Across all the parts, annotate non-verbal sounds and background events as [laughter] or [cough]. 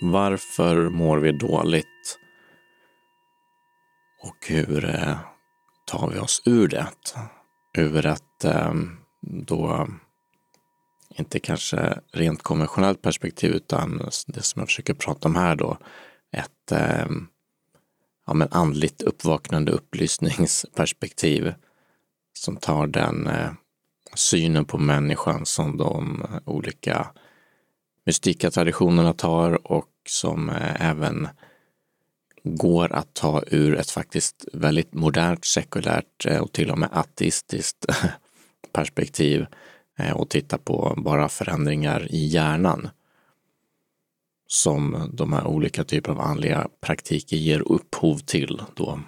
Varför mår vi dåligt? Och hur eh, tar vi oss ur det? Ur ett eh, då inte kanske rent konventionellt perspektiv utan det som jag försöker prata om här då, ett eh, ja, men andligt uppvaknande upplysningsperspektiv som tar den eh, synen på människan som de olika mystika traditionerna tar och som eh, även går att ta ur ett faktiskt väldigt modernt, sekulärt eh, och till och med ateistiskt [laughs] perspektiv eh, och titta på bara förändringar i hjärnan som de här olika typer av andliga praktiker ger upphov till då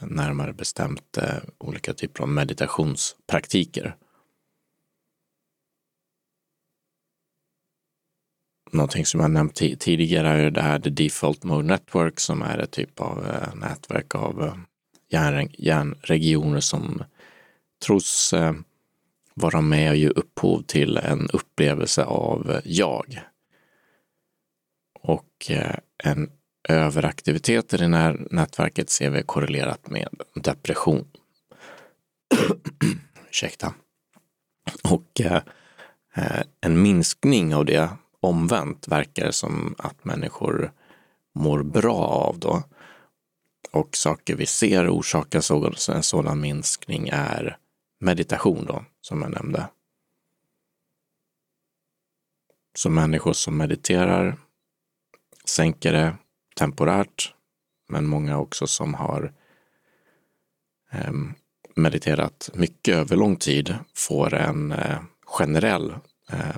närmare bestämt olika typer av meditationspraktiker. Någonting som jag nämnt tidigare är det här The Default Mode Network som är ett typ av eh, nätverk av eh, järn, järnregioner som tros eh, vara med och ge upphov till en upplevelse av eh, jag. Och eh, en överaktivitet i det här nätverket ser vi korrelerat med depression. [clears throat] Ursäkta. Och eh, eh, en minskning av det omvänt verkar det som att människor mår bra av då. Och saker vi ser orsakar en sådan minskning är meditation då, som jag nämnde. Så människor som mediterar sänker det temporärt, men många också som har eh, mediterat mycket över lång tid får en eh, generell eh,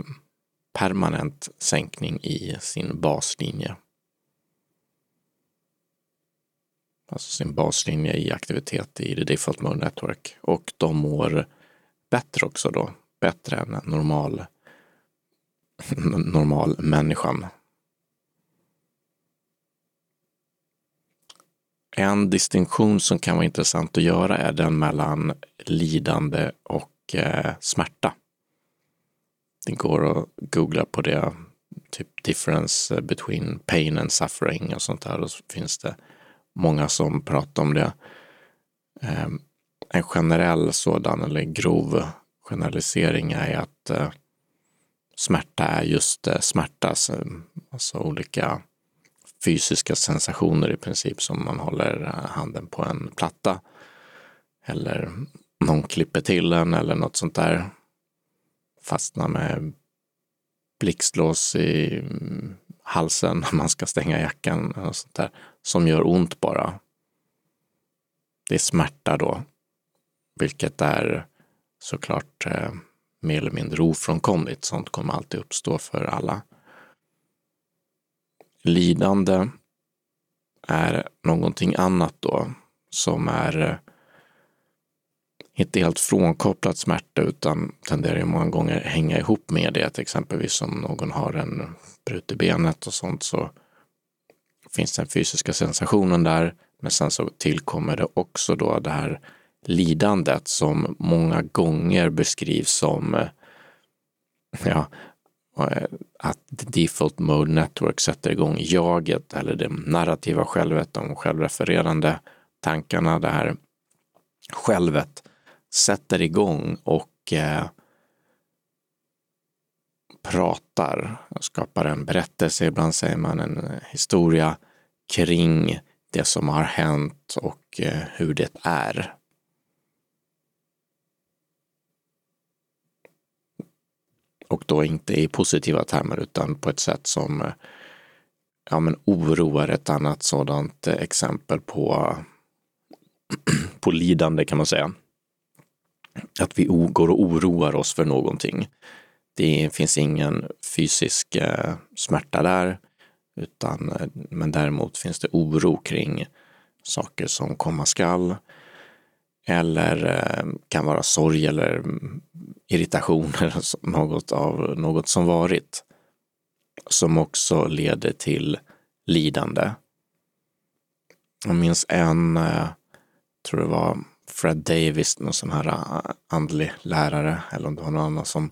permanent sänkning i sin baslinje. Alltså sin baslinje i aktivitet i the default mode network. Och de mår bättre också då. Bättre än normal, normal människan. En distinktion som kan vara intressant att göra är den mellan lidande och eh, smärta. Det går att googla på det, typ difference between pain and suffering och sånt där. Och så finns det många som pratar om det. Ehm, en generell sådan eller grov generalisering är att eh, smärta är just eh, smärta, alltså olika fysiska sensationer i princip som man håller eh, handen på en platta eller någon klipper till en eller något sånt där fastna med blixtlås i mm, halsen när man ska stänga jackan och sånt där, som gör ont bara. Det är smärta då, vilket är såklart eh, mer eller mindre ofrånkomligt. Sånt kommer alltid uppstå för alla. Lidande är någonting annat då, som är eh, inte helt frånkopplat smärta utan tenderar ju många gånger hänga ihop med det. Exempelvis om någon har en brutit benet och sånt så finns den fysiska sensationen där. Men sen så tillkommer det också då det här lidandet som många gånger beskrivs som eh, ja, eh, att default mode network sätter igång jaget eller det narrativa självet, de självrefererande tankarna, det här självet sätter igång och eh, pratar, skapar en berättelse, ibland säger man en historia kring det som har hänt och eh, hur det är. Och då inte i positiva termer utan på ett sätt som eh, ja, men oroar ett annat sådant eh, exempel på, [clears throat] på lidande kan man säga att vi går och oroar oss för någonting. Det finns ingen fysisk eh, smärta där, utan, eh, men däremot finns det oro kring saker som komma skall eller eh, kan vara sorg eller mm, irritation [laughs] eller något av något som varit som också leder till lidande. Jag minns en, eh, tror det var Fred Davis, någon sån här äh, andlig lärare, eller om det var någon annan som,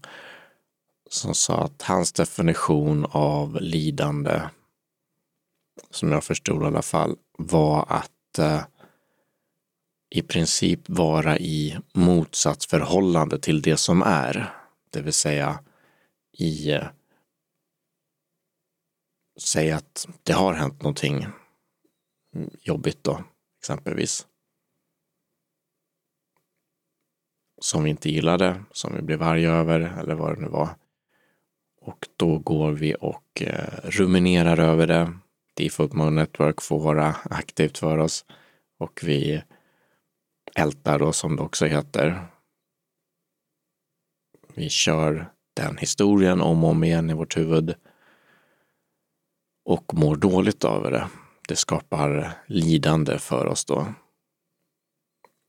som sa att hans definition av lidande som jag förstod i alla fall, var att eh, i princip vara i motsatsförhållande till det som är. Det vill säga i eh, säg att det har hänt någonting jobbigt då, exempelvis. Som vi inte gillade, som vi blev arga över eller vad det nu var. Och då går vi och eh, ruminerar över det. Default Mode Network får vara aktivt för oss och vi ältar då som det också heter. Vi kör den historien om och om igen i vårt huvud och mår dåligt av det. Det skapar lidande för oss då.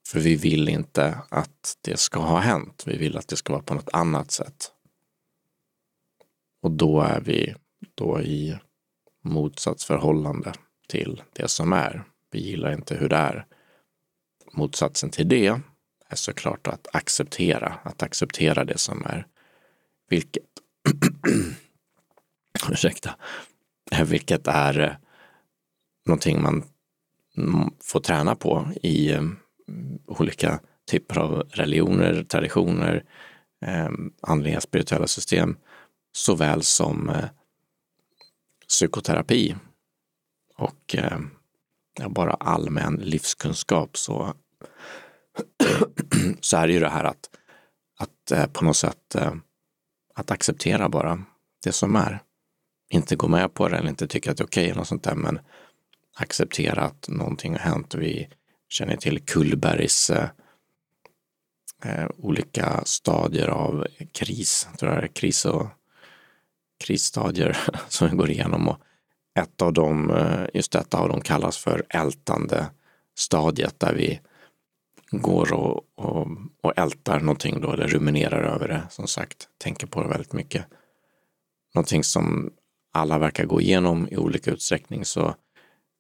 För vi vill inte att det ska ha hänt. Vi vill att det ska vara på något annat sätt. Och då är vi då i motsatsförhållande till det som är. Vi gillar inte hur det är. Motsatsen till det är såklart att acceptera, att acceptera det som är. Vilket, [clears throat] ursäkta, [clears throat] vilket är eh, någonting man får träna på i eh, olika typer av religioner, traditioner, eh, andliga spirituella system, såväl som eh, psykoterapi och ehm, bara allmän livskunskap så, [clears throat] så är det ju det här att, att eh, på något sätt eh, att acceptera bara det som är inte gå med på det eller inte tycka att det är okej okay eller något sånt där, men acceptera att någonting har hänt. Vi känner till Kullbergs eh, eh, olika stadier av kris, tror jag kris och krisstadier [laughs] som vi går igenom och ett av dem, eh, just detta av dem kallas för ältande stadiet där vi går och, och, och ältar någonting då eller ruminerar över det, som sagt, tänker på det väldigt mycket. Någonting som alla verkar gå igenom i olika utsträckning så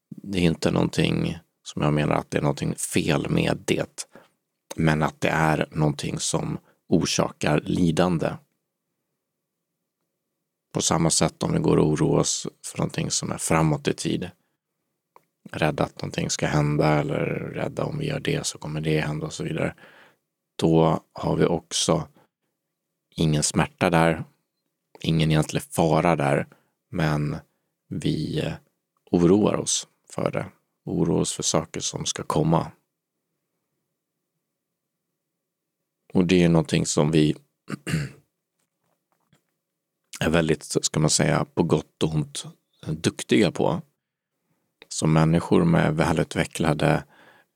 det är inte någonting som jag menar att det är någonting fel med det. Men att det är någonting som orsakar lidande. På samma sätt om vi går och oroar oss för någonting som är framåt i tid. Rädda att någonting ska hända eller rädda om vi gör det så kommer det hända och så vidare. Då har vi också ingen smärta där, ingen egentlig fara där, men vi eh, oroar oss för det oroa oss för saker som ska komma. Och det är någonting som vi [clears throat] är väldigt, ska man säga, på gott och ont duktiga på. Som människor med välutvecklade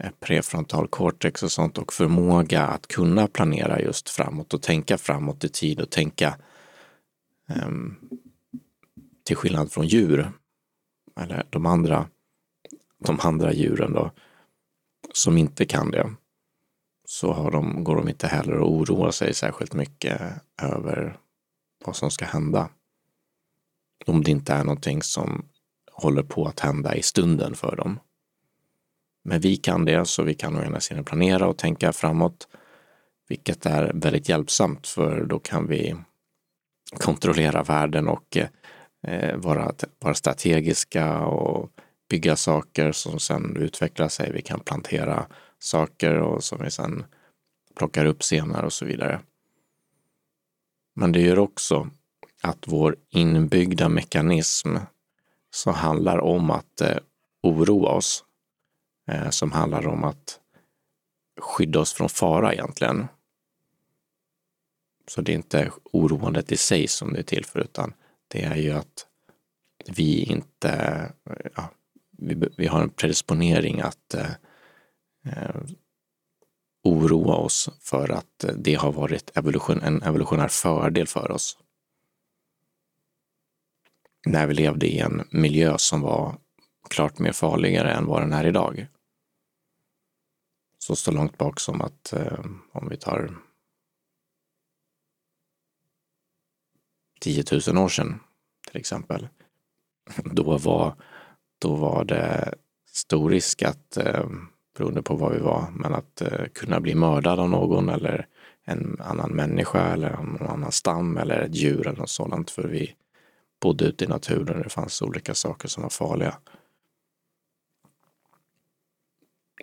eh, prefrontal cortex och sånt och förmåga att kunna planera just framåt och tänka framåt i tid och tänka um, till skillnad från djur, eller de andra, de andra djuren då, som inte kan det, så har de, går de inte heller och oroar sig särskilt mycket över vad som ska hända. Om det inte är någonting som håller på att hända i stunden för dem. Men vi kan det, så vi kan å ena sidan planera och tänka framåt, vilket är väldigt hjälpsamt för då kan vi kontrollera världen och eh, vara, vara strategiska och bygga saker som sen utvecklar sig. Vi kan plantera saker och som vi sen plockar upp senare och så vidare. Men det gör också att vår inbyggda mekanism som handlar om att eh, oroa oss, eh, som handlar om att skydda oss från fara egentligen. Så det är inte oroandet i sig som det är till för, utan det är ju att vi inte, eh, ja, vi, vi, har en predisponering att eh, eh oroa oss för att eh, det har varit evolution, en evolutionär fördel för oss. När vi levde i en miljö som var klart mer farligare än vad den är idag. Så så långt bak som att eh, om vi tar 10 000 år sedan till exempel. Då var, då var det stor risk att, eh, beroende på var vi var, men att eh, kunna bli mördad av någon eller en annan människa eller någon annan stam eller ett djur eller något sådant. För vi bodde ute i naturen och det fanns olika saker som var farliga.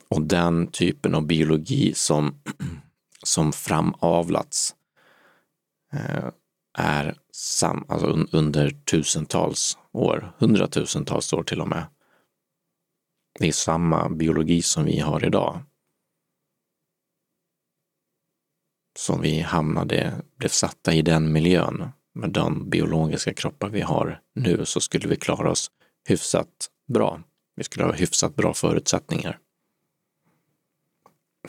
Och den typen av biologi som, [clears throat] som framavlats eh, är sam, alltså under tusentals år, hundratusentals år till och med. Det är samma biologi som vi har idag. Som vi hamnade, blev satta i den miljön med de biologiska kroppar vi har nu så skulle vi klara oss hyfsat bra. Vi skulle ha hyfsat bra förutsättningar.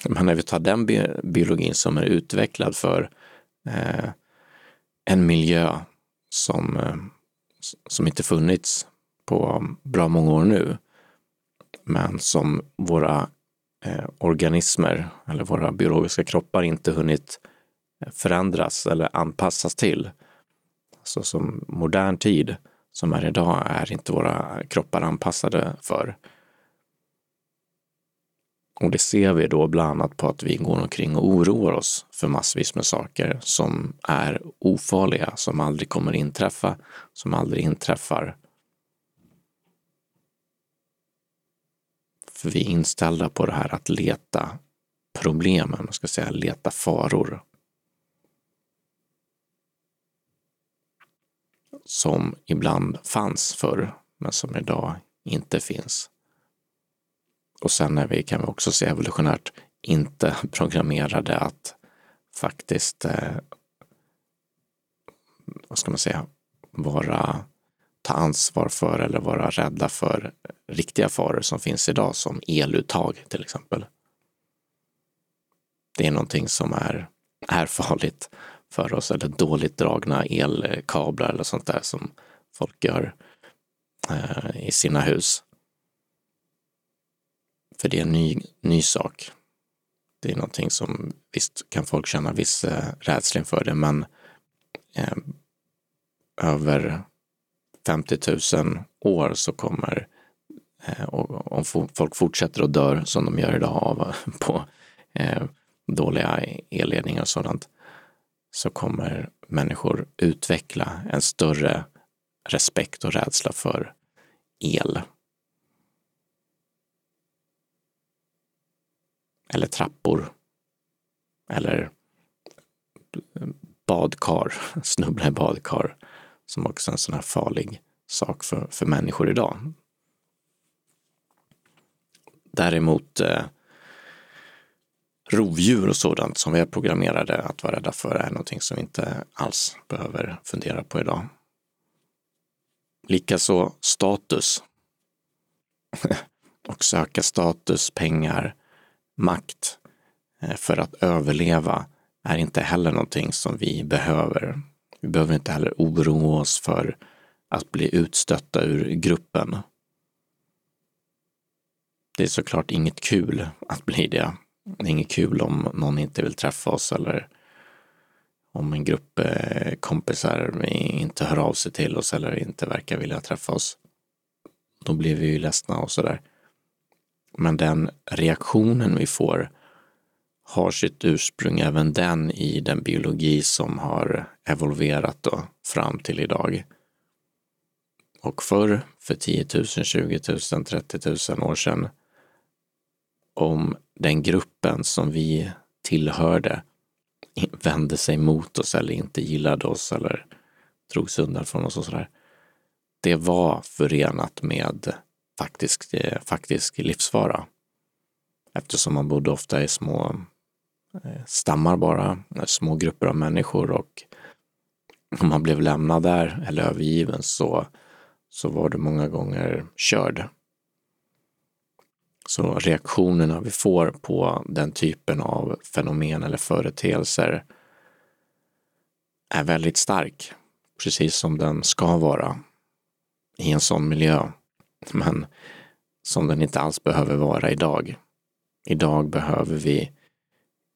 Men när vi tar den biologin som är utvecklad för eh, en miljö som, eh, som inte funnits på bra många år nu, men som våra eh, organismer eller våra biologiska kroppar inte hunnit eh, förändras eller anpassas till. Så som modern tid som är idag är inte våra kroppar anpassade för. Och det ser vi då bland annat på att vi går omkring och oroar oss för massvis med saker som är ofarliga, som aldrig kommer inträffa, som aldrig inträffar. För vi är inställda på det här att leta problemen, man ska säga leta faror. Som ibland fanns förr, men som idag inte finns. Och sen är vi, kan vi också se evolutionärt, inte [laughs] programmerade att faktiskt, eh, vad ska man säga, vara, ta ansvar för eller vara rädda för riktiga faror som finns idag, som eluttag till exempel. Det är någonting som är, är farligt för oss, eller dåligt dragna elkablar eller sånt där som folk gör eh, i sina hus. För det är en ny, ny sak. Det är någonting som visst kan folk känna viss eh, rädsla inför det, men eh, över 50 000 år så kommer, eh, och, om folk fortsätter att dö som de gör idag av, [laughs] på eh, dåliga elledningar och sådant, så kommer människor utveckla en större respekt och rädsla för el eller trappor eller badkar, [laughs] snubbla i badkar, som också är en sån här farlig sak för, för människor idag. Däremot eh, rovdjur och sådant som vi är programmerade att vara rädda för är någonting som vi inte alls behöver fundera på idag. Likaså status. [laughs] och söka status, pengar, makt eh, för att överleva är inte heller någonting som vi behöver. Vi behöver inte heller oroa oss för att bli utstötta ur gruppen. Det är såklart inget kul att bli det. Det är inget kul om någon inte vill träffa oss eller om en grupp eh, kompisar inte hör av sig till oss eller inte verkar vilja träffa oss. Då blir vi ju ledsna och sådär. Men den reaktionen vi får har sitt ursprung även den i den biologi som har evolverat då, fram till idag. Och förr, för 10 000, 20 000, 30 000 år sedan, om den gruppen som vi tillhörde vände sig mot oss eller inte gillade oss eller drogs undan från oss och sådär. Det var förenat med faktisk, eh, faktisk livsfara. Eftersom man bodde ofta i små eh, stammar bara, eh, små grupper av människor och om man blev lämnad där eller övergiven så, så var det många gånger körd. Så reaktionerna vi får på den typen av fenomen eller företeelser är väldigt stark, precis som den ska vara i en sån miljö men som den inte alls behöver vara idag. Idag behöver vi,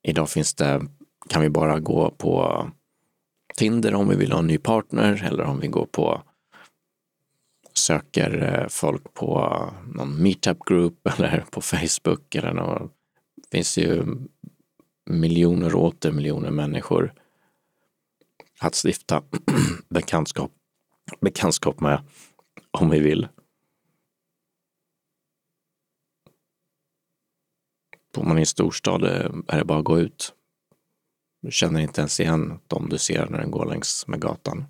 idag finns det, kan vi bara gå på Tinder om vi vill ha en ny partner eller om vi går på söker eh, folk på någon meetup group [laughs] eller på Facebook eller något. Det finns ju miljoner och åter miljoner människor att stifta [clears throat] bekantskap, bekantskap med om vi vill. Bor man i en storstad eh, är det bara att gå ut. Du känner inte ens igen dem du ser när den går längs med gatan.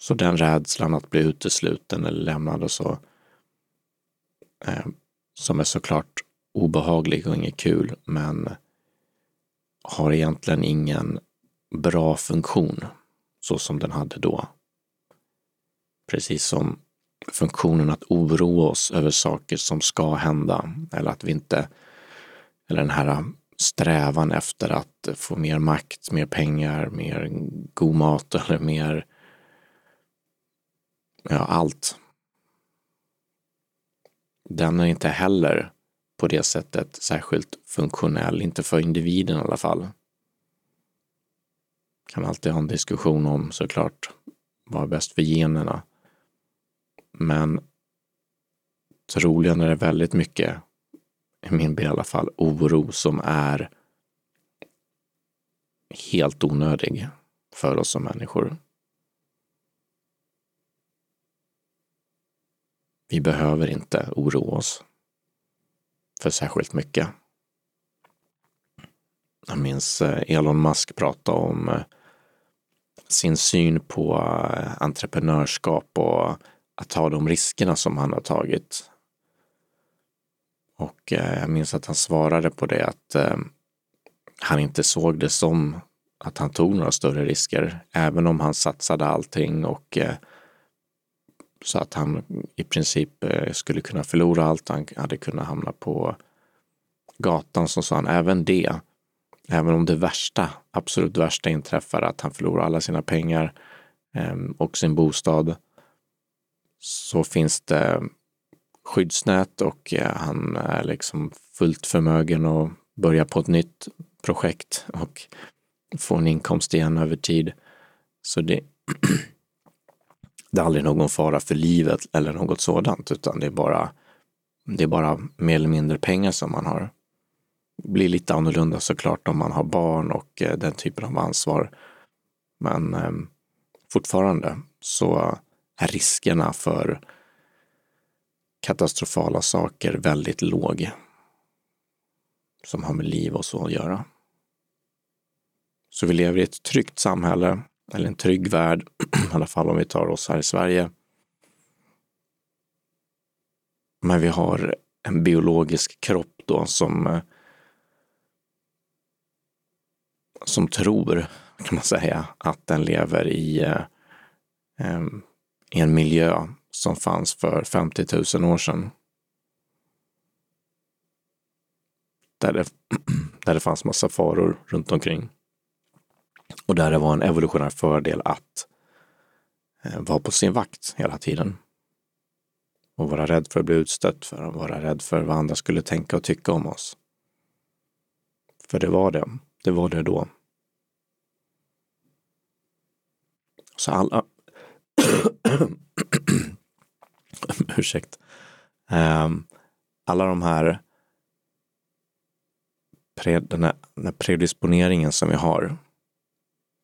Så den rädslan att bli utesluten eller lämnad och så, eh, som är såklart obehaglig och inget kul, men har egentligen ingen bra funktion så som den hade då. Precis som funktionen att oroa oss över saker som ska hända eller att vi inte, eller den här strävan efter att få mer makt, mer pengar, mer god mat eller mer, ja allt. Den är inte heller på det sättet särskilt funktionell, inte för individen i alla fall. Kan alltid ha en diskussion om såklart vad är bäst för generna. Men troligen är det väldigt mycket, i min bild i alla fall, oro som är helt onödig för oss som människor. Vi behöver inte oroa oss för särskilt mycket. Jag minns eh, Elon Musk prata om eh, sin syn på eh, entreprenörskap och att ta de riskerna som han har tagit. Och eh, jag minns att han svarade på det att eh, han inte såg det som att han tog några större risker, även om han satsade allting och eh, så att han i princip skulle kunna förlora allt. Han hade kunnat hamna på gatan så sa han även det. Även om det värsta, absolut värsta inträffar, att han förlorar alla sina pengar ehm, och sin bostad, så finns det skyddsnät och eh, han är liksom fullt förmögen att börja på ett nytt projekt och få en inkomst igen över tid. Så det [clears throat] det är aldrig någon fara för livet eller något sådant, utan det är bara, det är bara mer eller mindre pengar som man har. Det blir lite annorlunda såklart om man har barn och eh, den typen av ansvar. Men eh, fortfarande så riskerna för katastrofala saker väldigt låg. Som har med liv och så att göra. Så vi lever i ett tryggt samhälle eller en trygg värld, [clears throat] i alla fall om vi tar oss här i Sverige. Men vi har en biologisk kropp då som eh, som tror, kan man säga, att den lever i, eh, i en miljö som fanns för 50 000 år sedan. Där det, [clears throat] där det fanns massa faror runt omkring. Och där det var en evolutionär fördel att eh, vara på sin vakt hela tiden. Och vara rädd för att bli utstött, för att vara rädd för vad andra skulle tänka och tycka om oss. För det var det. Det var det då. Så alla... [coughs] Ursäkt. Um, alla de här pre, den, här, den här predisponeringen som vi har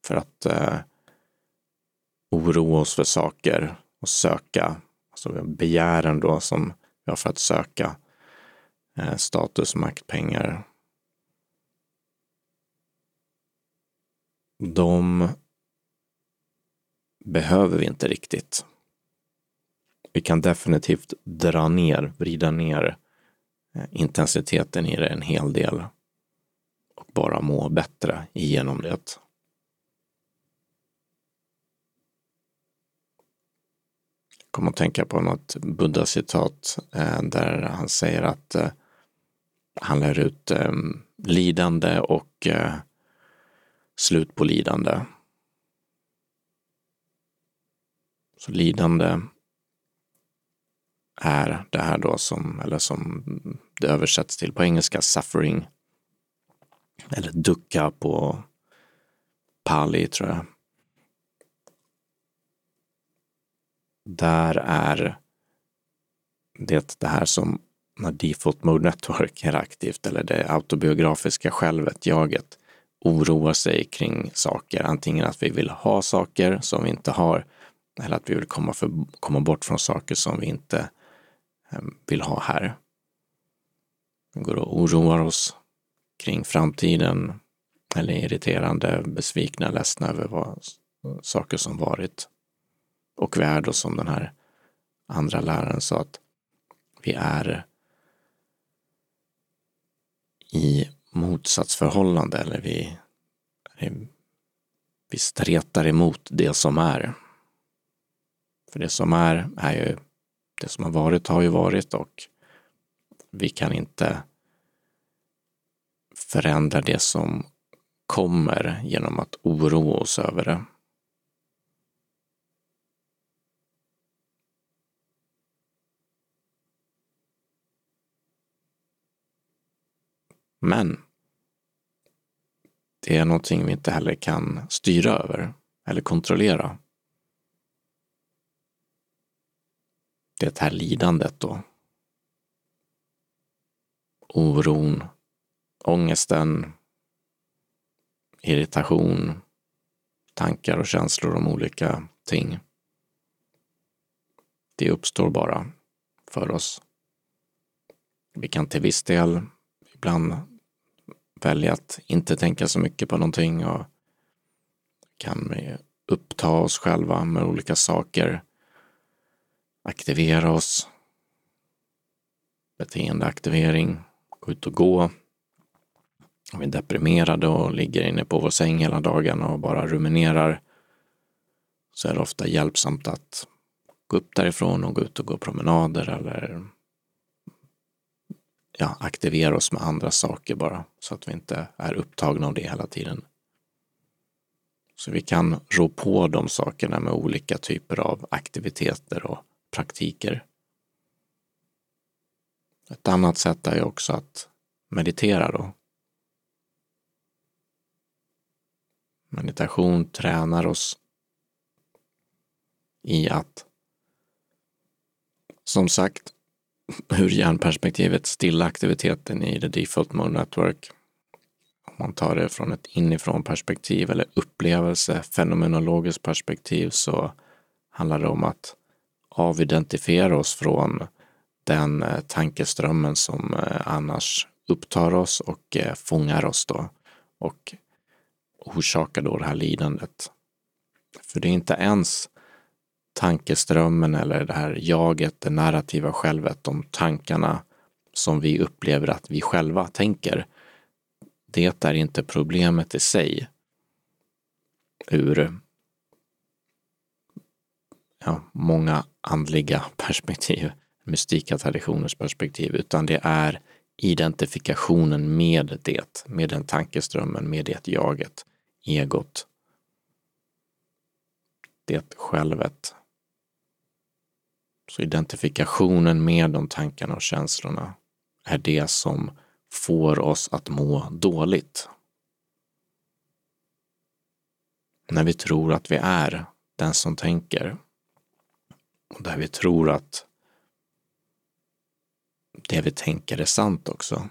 för att uh, oroa oss för saker och söka, alltså begären då som vi har för att söka uh, status, makt, pengar. De behöver vi inte riktigt. Vi kan definitivt dra ner, vrida ner eh, intensiteten i det en hel del och bara må bättre igenom det. kom att tänka på något Buddha-citat eh, där han säger att eh, han lär ut lidande och slut på lidande. Så lidande är det här då som, eller som det översätts till på engelska, suffering. Eller ducka på pali tror jag. där är det det här som när Default Mode Network är aktivt eller det autobiografiska självet, jaget, oroar sig kring saker. Antingen att vi vill ha saker som vi inte har eller att vi vill komma, för, komma bort från saker som vi inte ehm, vill ha här. Vi går och oroar oss kring framtiden eller är irriterande, besvikna, ledsna över vad, saker som varit. Och vi är då som den här andra läraren sa att vi är i motsatsförhållande eller vi, vi stretar emot det som är. För det som är, är ju det som har varit har ju varit och vi kan inte förändra det som kommer genom att oroa oss över det. Men det är någonting vi inte heller kan styra över eller kontrollera. Det här lidandet då. Oron, ångesten, irritation, tankar och känslor om olika ting. Det uppstår bara för oss. Vi kan till viss del ibland välja att inte tänka så mycket på någonting och kan uppta oss själva med olika saker, aktivera oss, beteendeaktivering, gå ut och gå. Om vi är deprimerade och ligger inne på vår säng hela dagen och bara ruminerar så är det ofta hjälpsamt att gå upp därifrån och gå ut och gå promenader eller ja, aktivera oss med andra saker bara så att vi inte är upptagna av det hela tiden. Så vi kan rå på de sakerna med olika typer av aktiviteter och praktiker. Ett annat sätt är ju också att meditera då. Meditation tränar oss i att som sagt [laughs] ur hjärnperspektivet stilla aktiviteten i the default mode network. Om man tar det från ett inifrån perspektiv eller upplevelse, fenomenologiskt perspektiv så handlar det om att avidentifiera oss från den eh, tankeströmmen som eh, annars upptar oss och eh, fångar oss då och orsakar då det här lidandet. För det är inte ens tankeströmmen eller det här jaget, det narrativa självet, de tankarna som vi upplever att vi själva tänker. Det är inte problemet i sig ur ja, många andliga perspektiv, mystika traditioners perspektiv, utan det är identifikationen med det, med den tankeströmmen, med det jaget, egot, det självet. Så identifikationen med de tankarna och känslorna är det som får oss att må dåligt. När vi tror att vi är den som tänker och där vi tror att det vi tänker är sant också.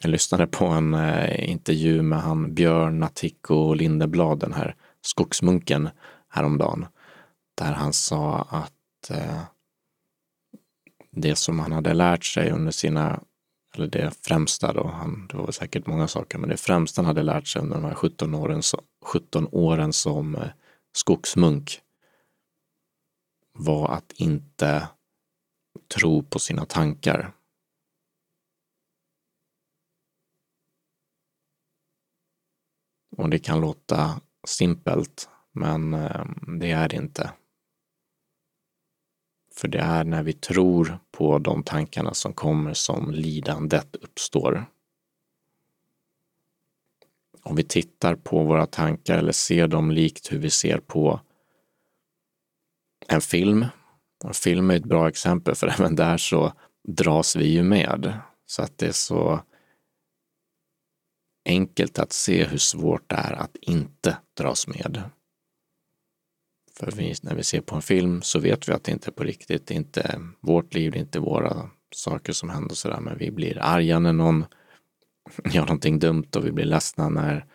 Jag lyssnade på en eh, intervju med han Björn Natthiko Lindeblad, den här skogsmunken, häromdagen där han sa att eh, det som han hade lärt sig under sina, eller det främsta då, han, det var säkert många saker, men det främsta han hade lärt sig under de här 17 åren, 17 åren som eh, skogsmunk var att inte tro på sina tankar. Och det kan låta simpelt, men ehm, det är det inte. För det är när vi tror på de tankarna som kommer som lidandet uppstår. Om vi tittar på våra tankar eller ser dem likt hur vi ser på en film. En film är ett bra exempel för [laughs] även där så dras vi ju med. Så att det är så enkelt att se hur svårt det är att inte dras med. För vi, när vi ser på en film så vet vi att det inte är på riktigt. Det är inte vårt liv, det är inte våra saker som händer och sådär. Men vi blir arga när någon [laughs] gör någonting dumt och vi blir ledsna när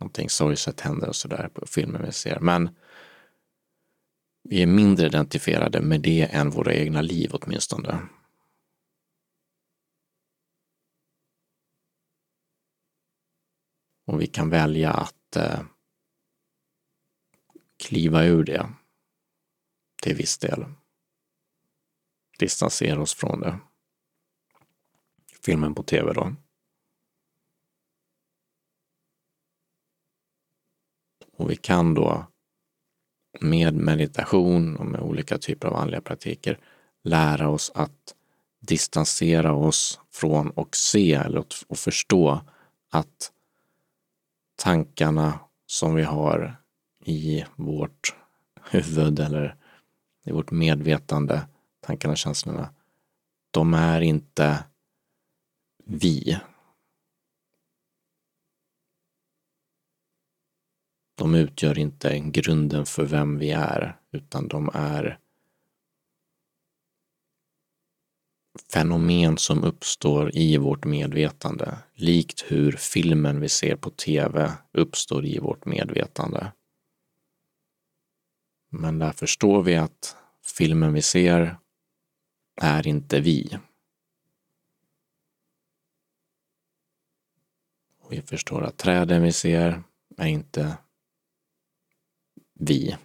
någonting sorgset händer och sådär på filmen vi ser. Men Vi är mindre identifierade med det än våra egna liv åtminstone. Och vi kan välja att eh, kliva ur det till viss del. Distansera oss från det. Filmen på tv då. Och vi kan då med meditation och med olika typer av andliga praktiker lära oss att distansera oss från och se eller och förstå att tankarna som vi har i vårt huvud eller i vårt medvetande, tankarna och känslorna, de är inte vi. De utgör inte grunden för vem vi är, utan de är fenomen som uppstår i vårt medvetande, likt hur filmen vi ser på tv uppstår i vårt medvetande. Men där förstår vi att filmen vi ser är inte vi. Vi förstår att träden vi ser är inte vi.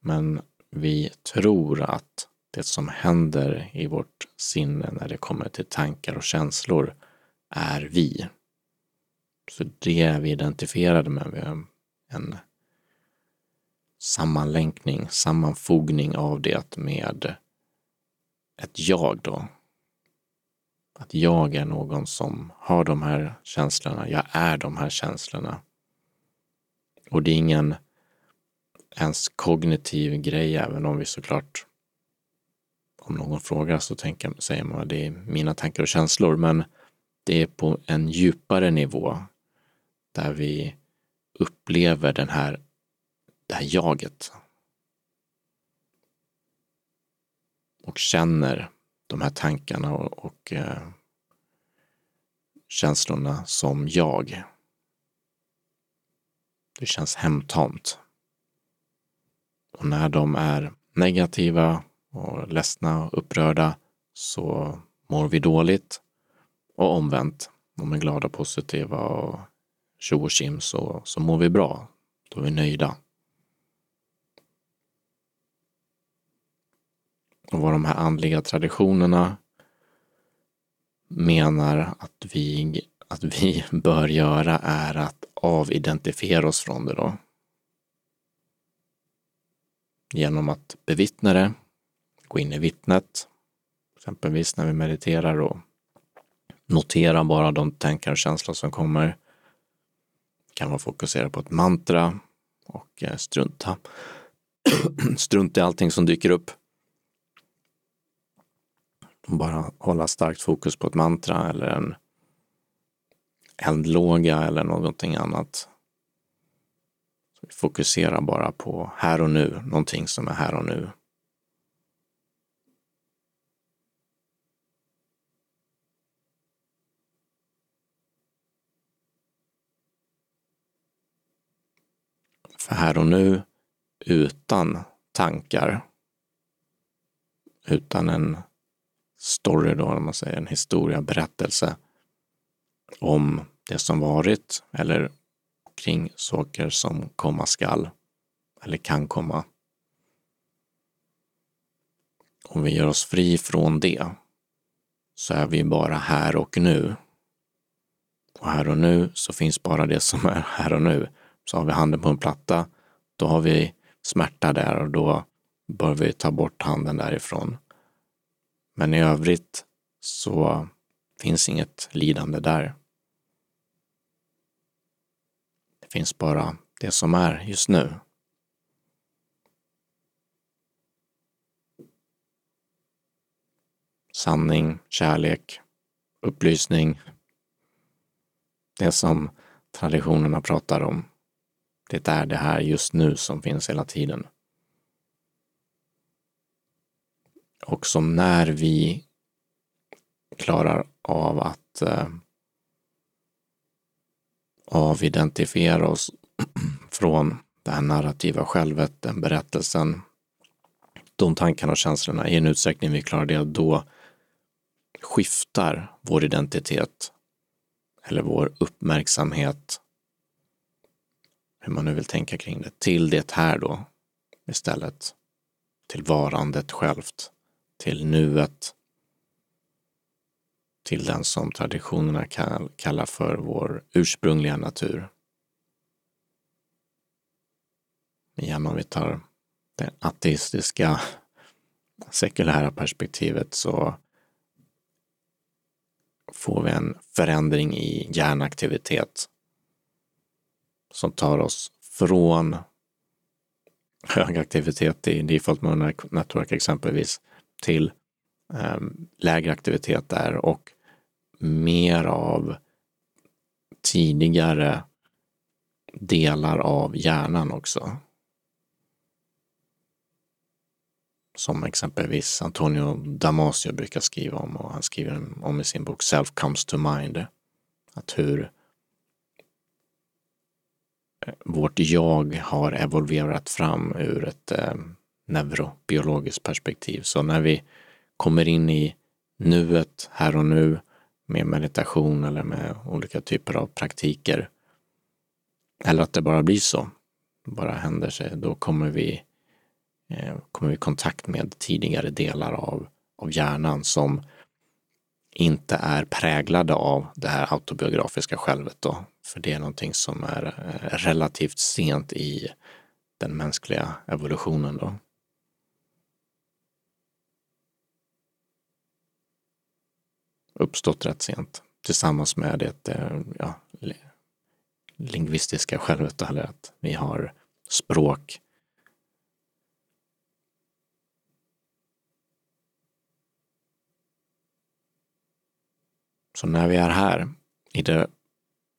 Men vi tror att det som händer i vårt sinne när det kommer till tankar och känslor är vi. Så det är vi identifierade med. Vi har en sammanlänkning, sammanfogning av det med ett jag då. Att jag är någon som har de här känslorna, jag är de här känslorna. Och det är ingen ens kognitiv grej, även om vi såklart om någon frågar så tänker, säger man att det är mina tankar och känslor, men det är på en djupare nivå där vi upplever den här, det här jaget. Och känner de här tankarna och, och eh, känslorna som jag. Det känns hemtamt. Och när de är negativa och ledsna och upprörda så mår vi dåligt. Och omvänt, De är glada, positiva och tjo och tjim så, så mår vi bra. Då är vi nöjda. Och vad de här andliga traditionerna menar att vi, att vi [laughs] bör göra är att avidentifiera oss från det då. Genom att bevittna det, gå in i vittnet, exempelvis när vi mediterar och notera bara de tankar och känslor som kommer. Kan man fokusera på ett mantra och eh, strunta, [clears throat] strunta i allting som dyker upp. Bara hålla starkt fokus på ett mantra eller en eldlåga eller någonting annat. Vi fokuserar bara på här och nu, någonting som är här och nu. För här och nu, utan tankar, utan en story då, om man säger en historia, berättelse om det som varit eller kring saker som komma skall eller kan komma. Om vi gör oss fri från det så är vi bara här och nu. Och här och nu så finns bara det som är här och nu. Så har vi handen på en platta, då har vi smärta där och då bör vi ta bort handen därifrån. Men i övrigt så finns inget lidande där. Det finns bara det som är just nu. Sanning, kärlek, upplysning. Det som traditionerna pratar om. Det är det här just nu som finns hela tiden. Och som när vi klarar av att eh, avidentifiera oss [clears throat] från det här narrativa självet, den berättelsen, de tankarna och känslorna, i en utsträckning vi klarar det, då skiftar vår identitet eller vår uppmärksamhet, hur man nu vill tänka kring det, till det här då istället. Till varandet självt, till nuet, till den som traditionerna kallar för vår ursprungliga natur. Igen om vi tar det ateistiska sekulära perspektivet så får vi en förändring i hjärnaktivitet som tar oss från hög aktivitet i default mode network exempelvis till eh, lägre aktivitet där och mer av tidigare delar av hjärnan också. Som exempelvis Antonio Damasio brukar skriva om och han skriver om i sin bok Self comes to mind. Att hur eh, vårt jag har evolverat fram ur ett eh, neurobiologiskt perspektiv. Så när vi kommer in i nuet, här och nu, med meditation eller med olika typer av praktiker, eller att det bara blir så, bara händer sig, då kommer vi Eh, kommer vi i kontakt med tidigare delar av, av hjärnan som inte är präglade av det här autobiografiska självet då. För det är någonting som är eh, relativt sent i den mänskliga evolutionen då. Uppstått rätt sent tillsammans med det eh, ja, lingvistiska självet, eller att vi har språk Så när vi är här i det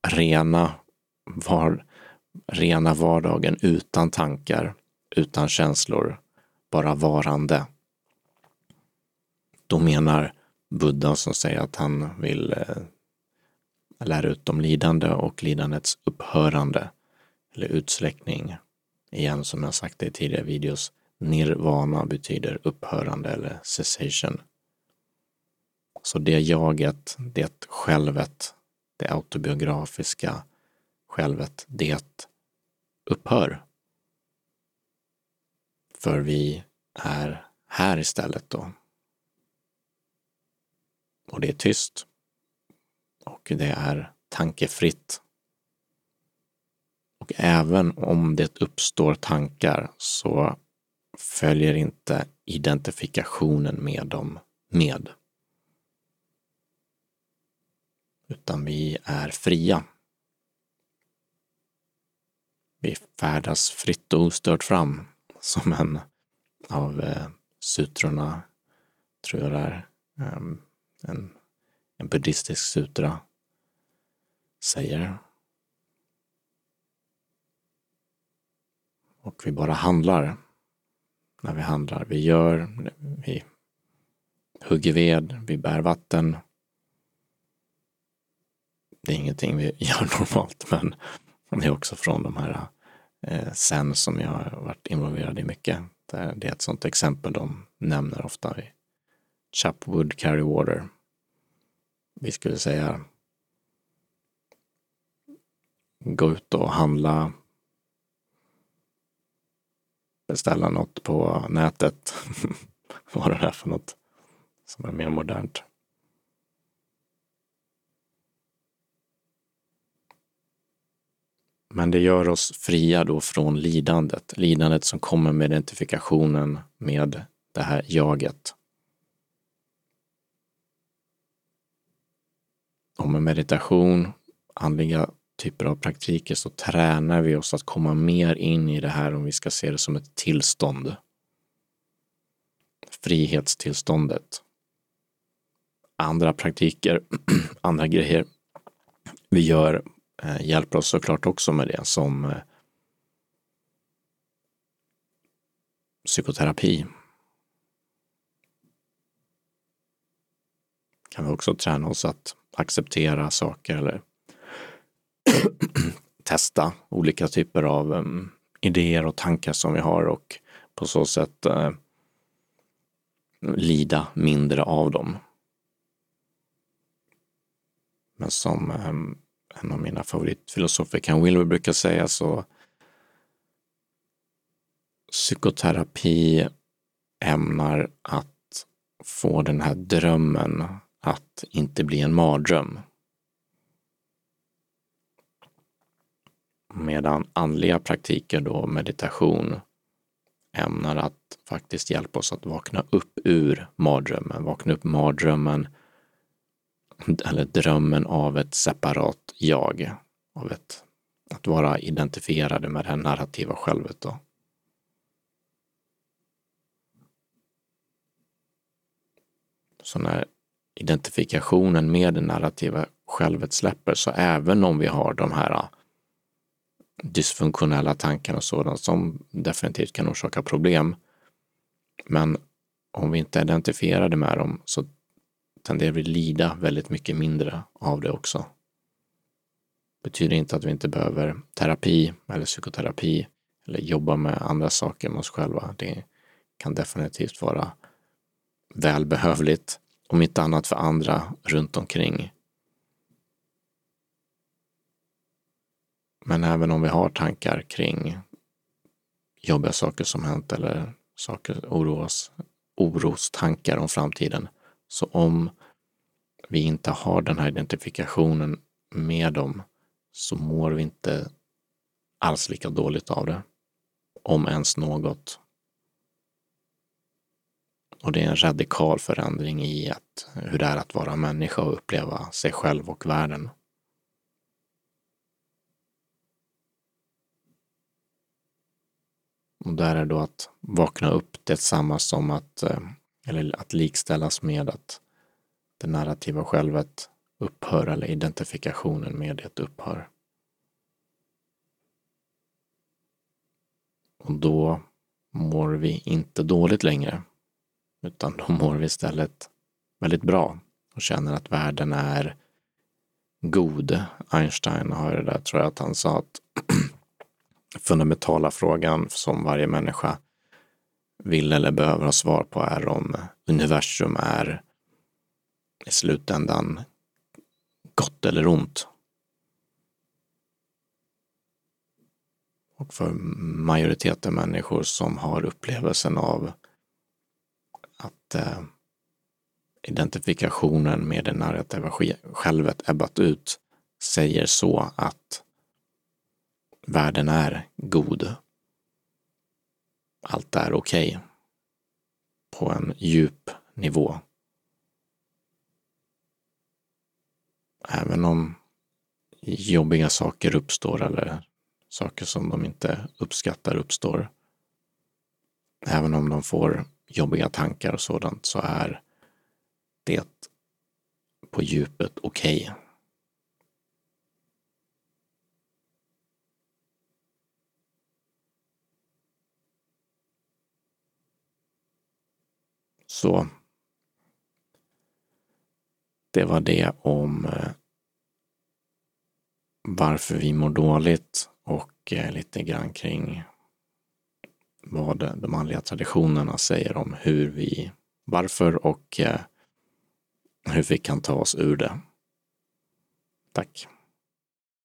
rena, var, rena vardagen utan tankar, utan känslor, bara varande. Då menar Buddha som säger att han vill eh, lära ut om lidande och lidandets upphörande eller utsläckning. Igen, som jag sagt i tidigare videos, nirvana betyder upphörande eller cessation. Så det jaget, det självet, det autobiografiska självet, det upphör. För vi är här istället då. Och det är tyst. Och det är tankefritt. Och även om det uppstår tankar så följer inte identifikationen med dem med utan vi är fria. Vi färdas fritt och ostört fram som en av eh, sutrorna, tror jag det är, um, en, en buddhistisk sutra säger. Och vi bara handlar när vi handlar. Vi gör, vi hugger ved, vi bär vatten, det är ingenting vi [laughs] gör normalt, men det är också från de här eh, sen som jag har varit involverad i mycket. Det är ett sådant exempel de nämner ofta. Chapwood, carry water. Vi skulle säga gå ut och handla, beställa något på nätet, [laughs] vad det är för något som är mer modernt. Men det gör oss fria då från lidandet, lidandet som kommer med identifikationen med det här jaget. Och med meditation, andliga typer av praktiker så tränar vi oss att komma mer in i det här om vi ska se det som ett tillstånd. Frihetstillståndet. Andra praktiker, [clears throat] andra grejer vi gör Eh, hjälper oss såklart också med det som eh, psykoterapi. Kan vi också träna oss att acceptera saker eller [clears throat] testa olika typer av um, idéer och tankar som vi har och på så sätt uh, lida mindre av dem. Men som um, en av mina favoritfilosofer, Ken Wilber, brukar säga så psykoterapi ämnar att få den här drömmen att inte bli en mardröm. Medan andliga praktiker då, meditation, ämnar att faktiskt hjälpa oss att vakna upp ur mardrömmen, vakna upp mardrömmen eller drömmen av ett separat jag, av ett, att vara identifierade med det narrativa självet då. Så när identifikationen med det narrativa självet släpper, så även om vi har de här ah, dysfunktionella tankar och sådant som definitivt kan orsaka problem. Men om vi inte är identifierade med dem så tenderar vi lida väldigt mycket mindre av det också. Betyder inte att vi inte behöver terapi eller psykoterapi eller jobba med andra saker med oss själva. Det kan definitivt vara välbehövligt, om inte annat för andra runt omkring. Men även om vi har tankar kring jobbiga saker som hänt eller saker, oros, orostankar om framtiden. Så om vi inte har den här identifikationen med dem så mår vi inte alls lika dåligt av det. Om ens något. Och det är en radikal förändring i att, hur det är att vara människa och uppleva sig själv och världen. Och där är då att vakna upp detsamma som att, eh, eller att likställas med att det narrativa självet upphör eller identifikationen med det upphör. Och då mår vi inte dåligt längre, utan då mår vi istället väldigt bra och känner att världen är god. Einstein har det där, tror jag att han sa att [clears throat] fundamentala frågan som varje människa vill eller behöver ha svar på är om universum är i slutändan gott eller ont. Och för majoriteten människor som har upplevelsen av att eh, identifikationen med det narrativa självet ebbat ut säger så att världen är god. Allt är okej. Okay. På en djup nivå. Även om jobbiga saker uppstår eller saker som de inte uppskattar uppstår. Även om de får jobbiga tankar och sådant så är det på djupet okej. Okay. Så det var det om eh, varför vi mår dåligt och eh, lite grann kring vad de andliga traditionerna säger om hur vi, varför och eh, hur vi kan ta oss ur det. Tack.